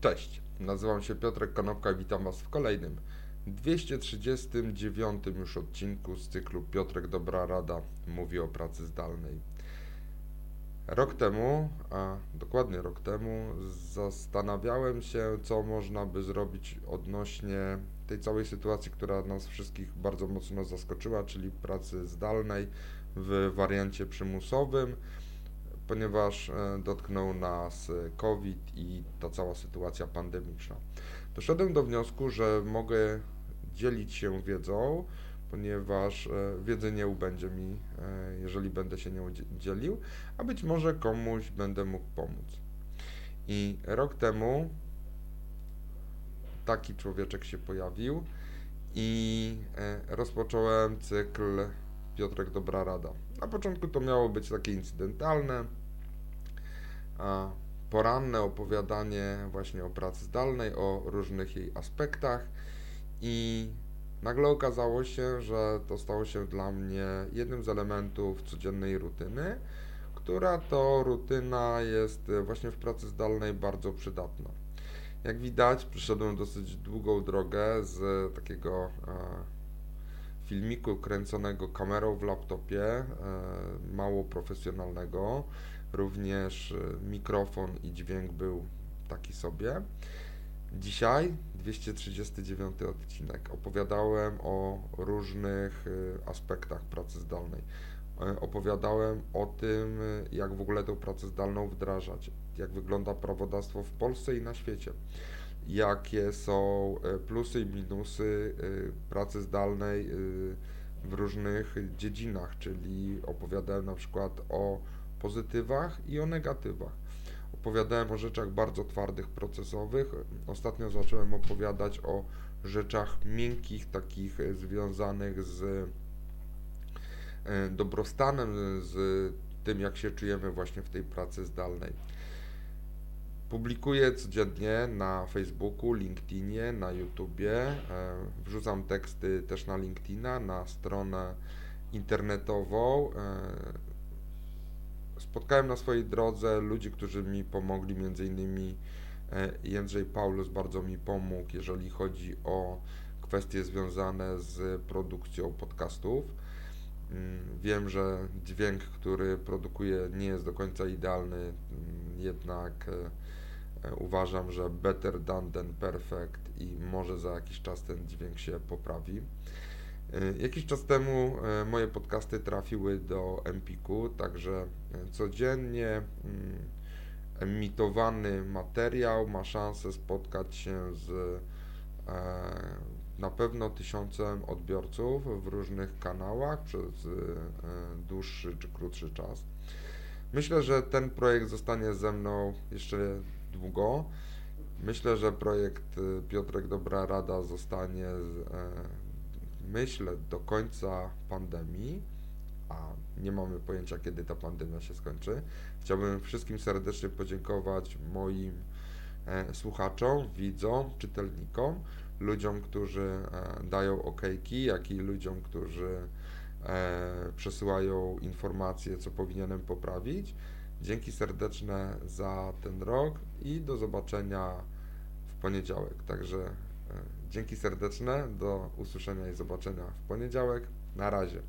Cześć, nazywam się Piotrek Konopka i witam Was w kolejnym 239 już odcinku z cyklu Piotrek Dobra Rada mówi o pracy zdalnej. Rok temu, a dokładnie rok temu, zastanawiałem się, co można by zrobić odnośnie tej całej sytuacji, która nas wszystkich bardzo mocno zaskoczyła, czyli pracy zdalnej w wariancie przymusowym ponieważ e, dotknął nas COVID i ta cała sytuacja pandemiczna. Doszedłem do wniosku, że mogę dzielić się wiedzą, ponieważ e, wiedzy nie ubędzie mi, e, jeżeli będę się nią dzielił, a być może komuś będę mógł pomóc. I rok temu taki człowieczek się pojawił i rozpocząłem cykl Piotrek Dobra Rada. Na początku to miało być takie incydentalne, poranne opowiadanie właśnie o pracy zdalnej, o różnych jej aspektach i nagle okazało się, że to stało się dla mnie jednym z elementów codziennej rutyny, która to rutyna jest właśnie w pracy zdalnej bardzo przydatna. Jak widać, przeszedłem dosyć długą drogę z takiego filmiku kręconego kamerą w laptopie, e, mało profesjonalnego. Również e, mikrofon i dźwięk był taki sobie. Dzisiaj 239 odcinek. Opowiadałem o różnych e, aspektach pracy zdalnej. Opowiadałem o tym, jak w ogóle tę pracę zdalną wdrażać, jak wygląda prawodawstwo w Polsce i na świecie jakie są e, plusy i minusy e, pracy zdalnej e, w różnych dziedzinach, czyli opowiadałem na przykład o pozytywach i o negatywach. Opowiadałem o rzeczach bardzo twardych, procesowych. Ostatnio zacząłem opowiadać o rzeczach miękkich, takich związanych z dobrostanem, z tym, jak się czujemy właśnie w tej pracy zdalnej. Publikuję codziennie na Facebooku, LinkedInie, na YouTubie. E, wrzucam teksty też na LinkedIna, na stronę internetową. E, spotkałem na swojej drodze ludzi, którzy mi pomogli, między innymi e, Jędrzej Paulus bardzo mi pomógł, jeżeli chodzi o kwestie związane z produkcją podcastów. Mm, wiem, że dźwięk, który produkuję, nie jest do końca idealny, mm, jednak E, uważam, że better done than perfect i może za jakiś czas ten dźwięk się poprawi. E, jakiś czas temu e, moje podcasty trafiły do Empiku, także codziennie mm, emitowany materiał ma szansę spotkać się z na pewno tysiącem odbiorców w różnych kanałach przez dłuższy czy krótszy czas. Myślę, że ten projekt zostanie ze mną jeszcze długo. Myślę, że projekt y, Piotrek Dobra Rada zostanie, e, myślę, do końca pandemii, a nie mamy pojęcia, kiedy ta pandemia się skończy. Chciałbym wszystkim serdecznie podziękować moim e, słuchaczom, widzom, czytelnikom, ludziom, którzy e, dają okejki, jak i ludziom, którzy przesyłają informacje, co powinienem poprawić. Dzięki serdeczne za ten rok i do zobaczenia w poniedziałek. Także e, dzięki serdeczne, do usłyszenia i zobaczenia w poniedziałek. Na razie.